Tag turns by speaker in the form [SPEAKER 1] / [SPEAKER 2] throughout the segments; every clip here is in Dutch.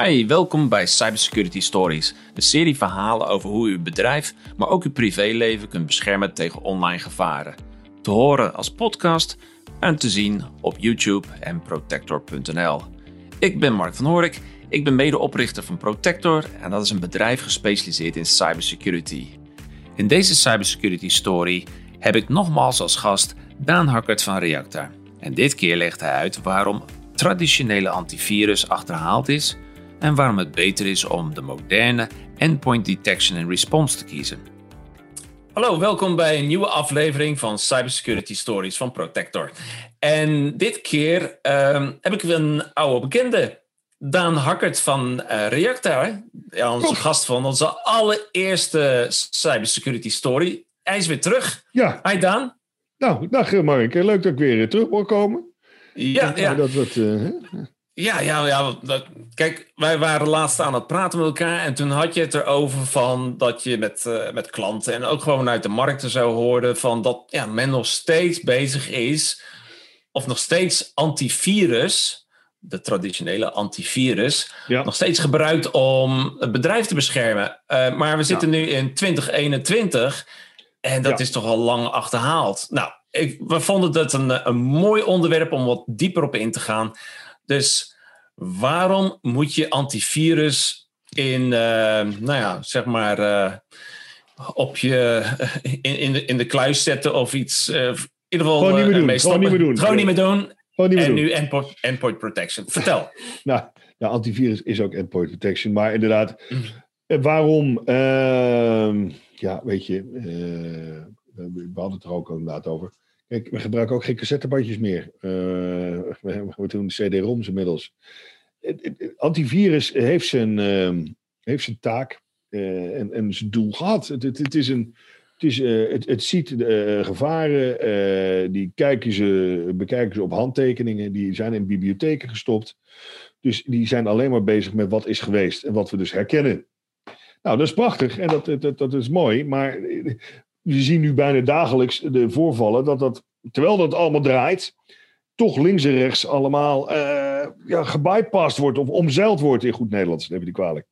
[SPEAKER 1] Hi, welkom bij Cybersecurity Stories, een serie verhalen over hoe u uw bedrijf, maar ook uw privéleven kunt beschermen tegen online gevaren. Te horen als podcast en te zien op YouTube en protector.nl. Ik ben Mark van Horik, ik ben medeoprichter van Protector en dat is een bedrijf gespecialiseerd in cybersecurity. In deze Cybersecurity Story heb ik nogmaals als gast Daan Hakkert van Reacta. En dit keer legt hij uit waarom traditionele antivirus achterhaald is en waarom het beter is om de moderne Endpoint Detection and Response te kiezen. Hallo, welkom bij een nieuwe aflevering van Cybersecurity Stories van Protector. En dit keer ehm, heb ik een oude bekende, Daan Hakkert van uh, Reactor. Ja, onze gast van onze allereerste Cybersecurity Story. Hij is weer terug.
[SPEAKER 2] Ja.
[SPEAKER 1] Hi Daan.
[SPEAKER 2] Nou, dag Mark. Leuk dat ik weer terug wil komen.
[SPEAKER 1] Ja, ja.
[SPEAKER 2] Dat, dat, uh,
[SPEAKER 1] ja, ja, ja. Kijk, wij waren laatst aan het praten met elkaar. En toen had je het erover van dat je met, uh, met klanten en ook gewoon uit de markten zou horen. van dat ja, men nog steeds bezig is. of nog steeds antivirus. de traditionele antivirus.
[SPEAKER 2] Ja.
[SPEAKER 1] nog steeds gebruikt om het bedrijf te beschermen. Uh, maar we zitten
[SPEAKER 2] Ja.
[SPEAKER 1] nu in 2021. En dat
[SPEAKER 2] Ja.
[SPEAKER 1] is toch al lang achterhaald. Nou, ik, we vonden het een, een mooi onderwerp om wat dieper op in te gaan. Dus waarom moet je antivirus in, eh, nou ja, zeg maar, eh, op je, in, in, de, in de kluis zetten of iets. eh, in ieder geval.
[SPEAKER 2] Gewoon niet meer doen, gewoon niet meer doen.
[SPEAKER 1] Gewoon niet meer doen.
[SPEAKER 2] Gewoon niet meer
[SPEAKER 1] En
[SPEAKER 2] doen.
[SPEAKER 1] nu endpoint, endpoint protection. Vertel.
[SPEAKER 2] Nou, ja, antivirus is ook endpoint protection. Maar inderdaad,
[SPEAKER 1] Mm.
[SPEAKER 2] eh, waarom? Ehm, ja, weet je, we we hadden het er ook inderdaad over. Kijk, we gebruiken ook geen cassettebandjes meer. Eh, we, doen CD-ROMs inmiddels. Antivirus heeft zijn, ehm, heeft zijn taak eh, en, en zijn doel gehad. Het, het, is een. Het, is, eh, het, het ziet gevaren, die kijken ze, bekijken ze op handtekeningen, die zijn in bibliotheken gestopt. Dus die zijn alleen maar bezig met wat is geweest en wat we dus herkennen. Nou, dat is prachtig en dat, dat, dat is mooi, maar we zien nu bijna dagelijks de voorvallen dat dat, terwijl dat allemaal draait, toch links en rechts allemaal eh ja, wordt of omzeild wordt in goed Nederlands. Neem je die kwalijk.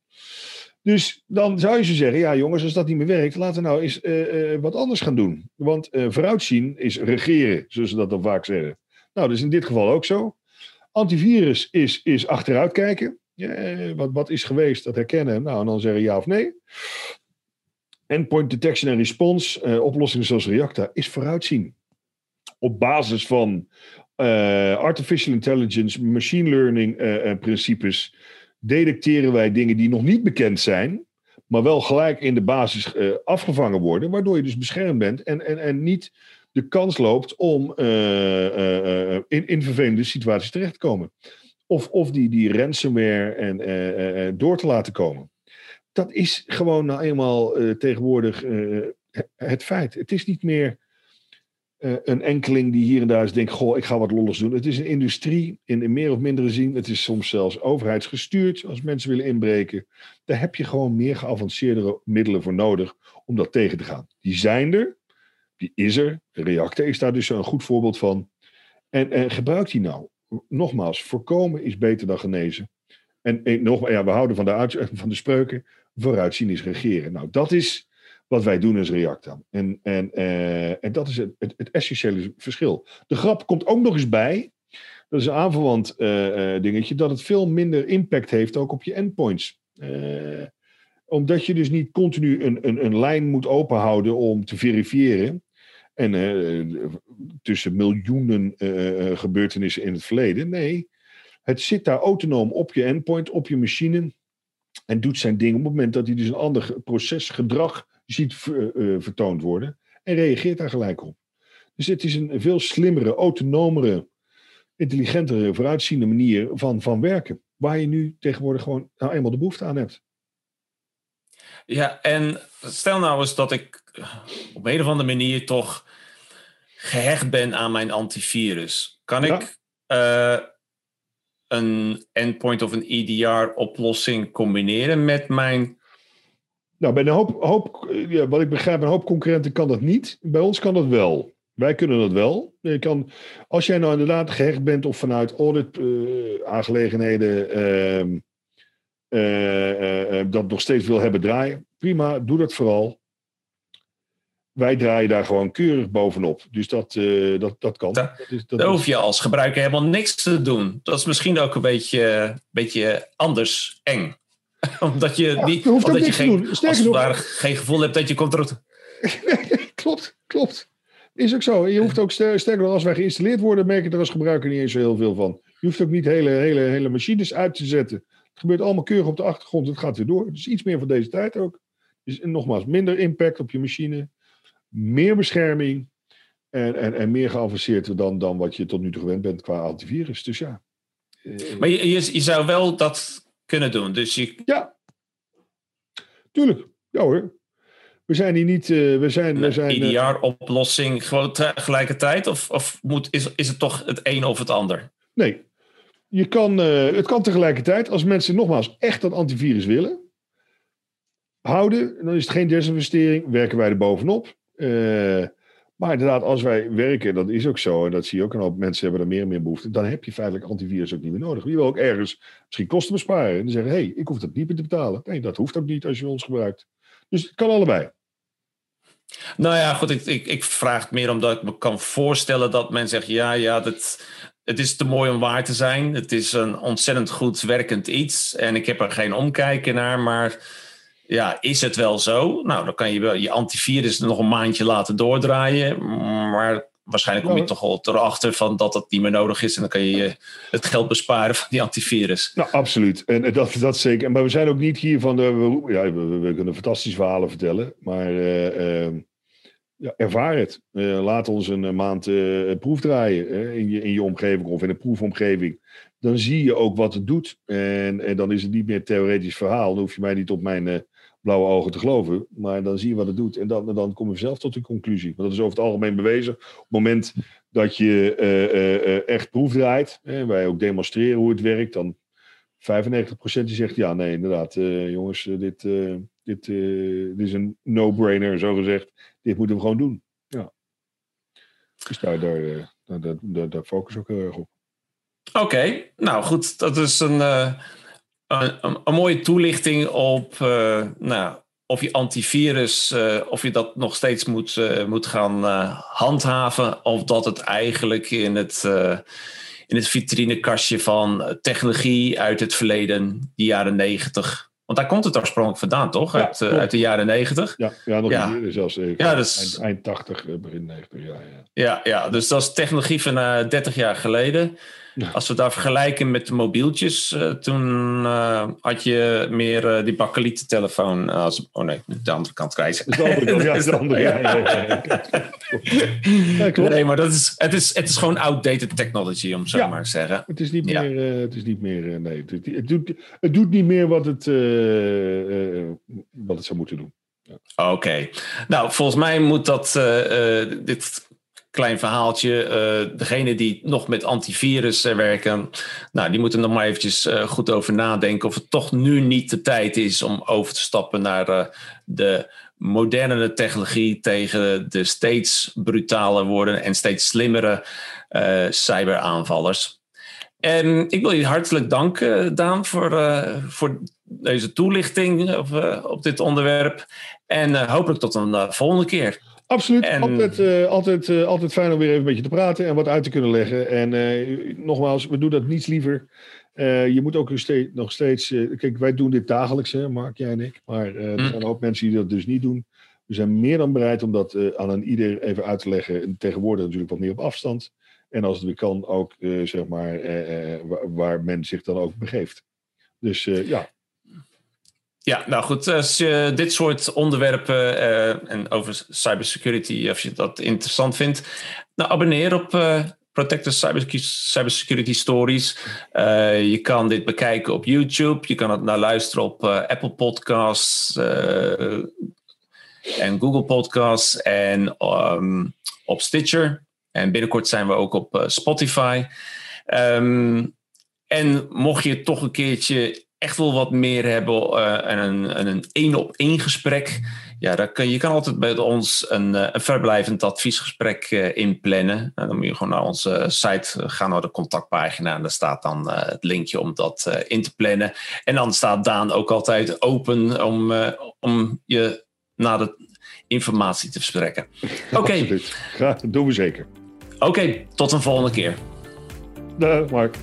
[SPEAKER 2] Dus dan zou je zo zeggen, ja jongens, als dat niet meer werkt, laten we nou eens eh, eh, wat anders gaan doen. Want vooruitzien is regeren, zoals ze dat dan vaak zeggen. Nou, dat is in dit geval ook zo. Antivirus is, is achteruit kijken. Ja, wat, wat is geweest, dat herkennen. Nou, en dan zeggen ja of nee. Endpoint detection en response, eh, oplossingen zoals Reacta, is vooruitzien. Op basis van eh, artificial intelligence, machine learning eh, principes, detecteren wij dingen die nog niet bekend zijn, maar wel gelijk in de basis afgevangen worden, waardoor je dus beschermd bent en, en, en niet de kans loopt om in, in vervelende situaties terecht te komen. Of, of die, die ransomware en, door te laten komen. Dat is gewoon nou eenmaal eh, tegenwoordig eh, het feit. Het is niet meer eh, een enkeling die hier en daar eens denkt: Goh, ik ga wat lolligs doen. Het is een industrie in, in meer of mindere zin. Het is soms zelfs overheidsgestuurd als mensen willen inbreken. Daar heb je gewoon meer geavanceerde middelen voor nodig om dat tegen te gaan. Die zijn er, die is er. De reactor is daar dus een goed voorbeeld van. En, en gebruik die nou. Nogmaals, voorkomen is beter dan genezen. En, nog, ja, we houden van de, van de spreuken. Vooruitzien is regeren. Nou, dat is wat wij doen als Reacta. En, en, eh, en dat is het, het, essentiële verschil. De grap komt ook nog eens bij. Dat is een aanverwant eh, eh, dingetje. Dat het veel minder impact heeft ook op je endpoints. Eh, omdat je dus niet continu een, een, een lijn moet openhouden om te verifiëren. En tussen miljoenen gebeurtenissen in het verleden. Nee, het zit daar autonoom op je endpoint, op je machine. En doet zijn ding op het moment dat hij dus een ander procesgedrag ziet ver- eh, vertoond worden. En reageert daar gelijk op. Dus het is een veel slimmere, autonomere, intelligentere, vooruitziende manier van, van werken. Waar je nu tegenwoordig gewoon nou eenmaal de behoefte aan hebt.
[SPEAKER 1] Ja, en stel nou eens dat ik op een of andere manier toch gehecht ben aan mijn antivirus. Kan
[SPEAKER 2] Ja.
[SPEAKER 1] ik eh, een endpoint of een EDR-oplossing combineren met mijn.
[SPEAKER 2] Nou, bij een hoop, hoop eh, ja, wat ik begrijp, een hoop concurrenten kan dat niet. Bij ons kan dat wel. Wij kunnen dat wel. Je kan, als jij nou inderdaad gehecht bent of vanuit audit eh, ehm, dat nog steeds wil hebben draaien, prima, doe dat vooral. Wij draaien daar gewoon keurig bovenop. Dus dat, dat, dat kan.
[SPEAKER 1] Da,
[SPEAKER 2] dat is,
[SPEAKER 1] dat daar hoef je als gebruiker helemaal niks te doen. Dat is misschien ook een beetje, beetje anders eng. omdat je, ja, niet, omdat je geen, als nog, geen gevoel hebt dat je komt
[SPEAKER 2] klopt, klopt. Is ook zo. Je hoeft ook sterker als wij geïnstalleerd worden, merk je er als gebruiker niet eens zo heel veel van. Je hoeft ook niet hele, hele, hele machines uit te zetten. Het gebeurt allemaal keurig op de achtergrond. Het gaat weer door. Dus iets meer van deze tijd ook. Dus nogmaals, minder impact op je machine. Meer bescherming. En, en, en meer geavanceerd dan, dan wat je tot nu toe gewend bent qua antivirus. Dus ja.
[SPEAKER 1] Maar je, je, je zou wel dat kunnen doen. Dus je...
[SPEAKER 2] Ja, tuurlijk. Ja hoor. We zijn hier niet. Uh, we zijn, we zijn,
[SPEAKER 1] IDR-oplossing gewoon tegelijkertijd? Of, of moet, is, is het toch het een of het ander?
[SPEAKER 2] Nee. Je kan, uh, het kan tegelijkertijd. Als mensen nogmaals echt dat antivirus willen houden, dan is het geen desinvestering. Werken wij er bovenop. Uh, maar inderdaad, als wij werken, dat is ook zo, en dat zie je ook een hoop mensen hebben er meer en meer behoefte, dan heb je feitelijk antivirus ook niet meer nodig. Je wil ook ergens misschien kosten besparen en zeggen, hé, hey, ik hoef dat niet meer te betalen. Nee, dat hoeft ook niet als je ons gebruikt. Dus het kan allebei.
[SPEAKER 1] Nou ja, goed, ik, ik, ik vraag het meer omdat ik me kan voorstellen dat men zegt, ja, ja, dat, het is te mooi om waar te zijn. Het is een ontzettend goed werkend iets en ik heb er geen omkijken naar, maar ja, is het wel zo? Nou, dan kan je wel je antivirus nog een maandje laten doordraaien. Maar waarschijnlijk kom je toch al erachter van dat dat niet meer nodig is. En dan kan je het geld besparen van die antivirus.
[SPEAKER 2] Nou, absoluut. En dat, dat zeker. Maar we zijn ook niet hier van de. We, ja, we, kunnen fantastische verhalen vertellen. Maar uh, uh, ja, ervaar het. Uh, laat ons een maand proef draaien in, je, in je omgeving of in een proefomgeving. Dan zie je ook wat het doet. En, en dan is het niet meer theoretisch verhaal. Dan hoef je mij niet op mijn blauwe ogen te geloven. Maar dan zie je wat het doet. En dan, dan kom je zelf tot een conclusie. Want dat is over het algemeen bewezen. Op het moment dat je uh, uh, echt proefdraait. Hè, wij ook demonstreren hoe het werkt. Dan 95% die zegt ja, nee, inderdaad. jongens, dit, dit, dit is een no-brainer, zo gezegd. Dit moeten we gewoon doen. Ja. Dus daar, daar, daar, daar, daar focus ook heel erg op.
[SPEAKER 1] Oké, nou goed, dat is een, een, een, mooie toelichting op uh, nou, of je antivirus, uh, of je dat nog steeds moet, uh, moet gaan handhaven, of dat het eigenlijk in het, in het vitrinekastje van technologie uit het verleden, die jaren negentig. Want daar komt het oorspronkelijk vandaan, toch? Ja, uit, uit, de jaren negentig.
[SPEAKER 2] Ja, ja nog ja. Eerder, zelfs ja, dus, eind, eind 80, begin 90. Ja, ja.
[SPEAKER 1] Ja, ja, dus dat is technologie van 30 jaar geleden. Als we daar vergelijken met de mobieltjes, uh, toen uh, had je meer uh, die bakkelieten telefoon. als, oh nee, de andere kant krijgen. De andere ja, de andere. Ja, ja, nee, maar dat is, het, is, het is gewoon outdated technology, om zo maar te zeggen.
[SPEAKER 2] Het is niet meer, het is niet meer nee, het, het, doet, het doet niet meer wat het, wat het zou moeten doen.
[SPEAKER 1] Oké. Okay. Nou, volgens mij moet dat, dit klein verhaaltje. Uh, degene die nog met antivirus uh, werken, nou, die moeten nog maar eventjes uh, goed over nadenken of het toch nu niet de tijd is om over te stappen naar de moderne technologie tegen de steeds brutaler worden en steeds slimmere cyberaanvallers. En ik wil je hartelijk danken, Daan, voor, voor deze toelichting op, op dit onderwerp. En hopelijk tot een volgende keer.
[SPEAKER 2] Absoluut. Altijd, uh, altijd, uh, altijd fijn om weer even een beetje te praten en wat uit te kunnen leggen. En uh, nogmaals, we doen dat niets liever. je moet ook nog steeds. kijk, wij doen dit dagelijks, hè, Mark, jij en ik. Maar er hm. zijn een hoop mensen die dat dus niet doen. We zijn meer dan bereid om dat aan een ieder even uit te leggen. Tegenwoordig natuurlijk wat meer op afstand. En als het weer kan, ook zeg maar waar, waar men zich dan ook begeeft. Dus ja,
[SPEAKER 1] ja, nou goed, als je dit soort onderwerpen uh, en over cybersecurity, als je dat interessant vindt, nou abonneer op uh, Protector Cybersecurity Stories. Je kan dit bekijken op YouTube, je kan het naar luisteren op Apple Podcasts en Google Podcasts en um, op Stitcher. En binnenkort zijn we ook op Spotify. Um, en mocht je toch een keertje echt wel wat meer hebben uh, en een, een één op één gesprek. Ja, daar kan, je kan altijd bij ons een, eh, een verblijvend adviesgesprek uh, inplannen. dan moet je gewoon naar onze site gaan, naar de contactpagina. En daar staat dan het linkje om dat in te plannen. En dan staat Daan ook altijd open om, om je naar de informatie te verstrekken.
[SPEAKER 2] Oké. Okay. dat doen we zeker.
[SPEAKER 1] Oké, tot een volgende keer.
[SPEAKER 2] Dag Mark.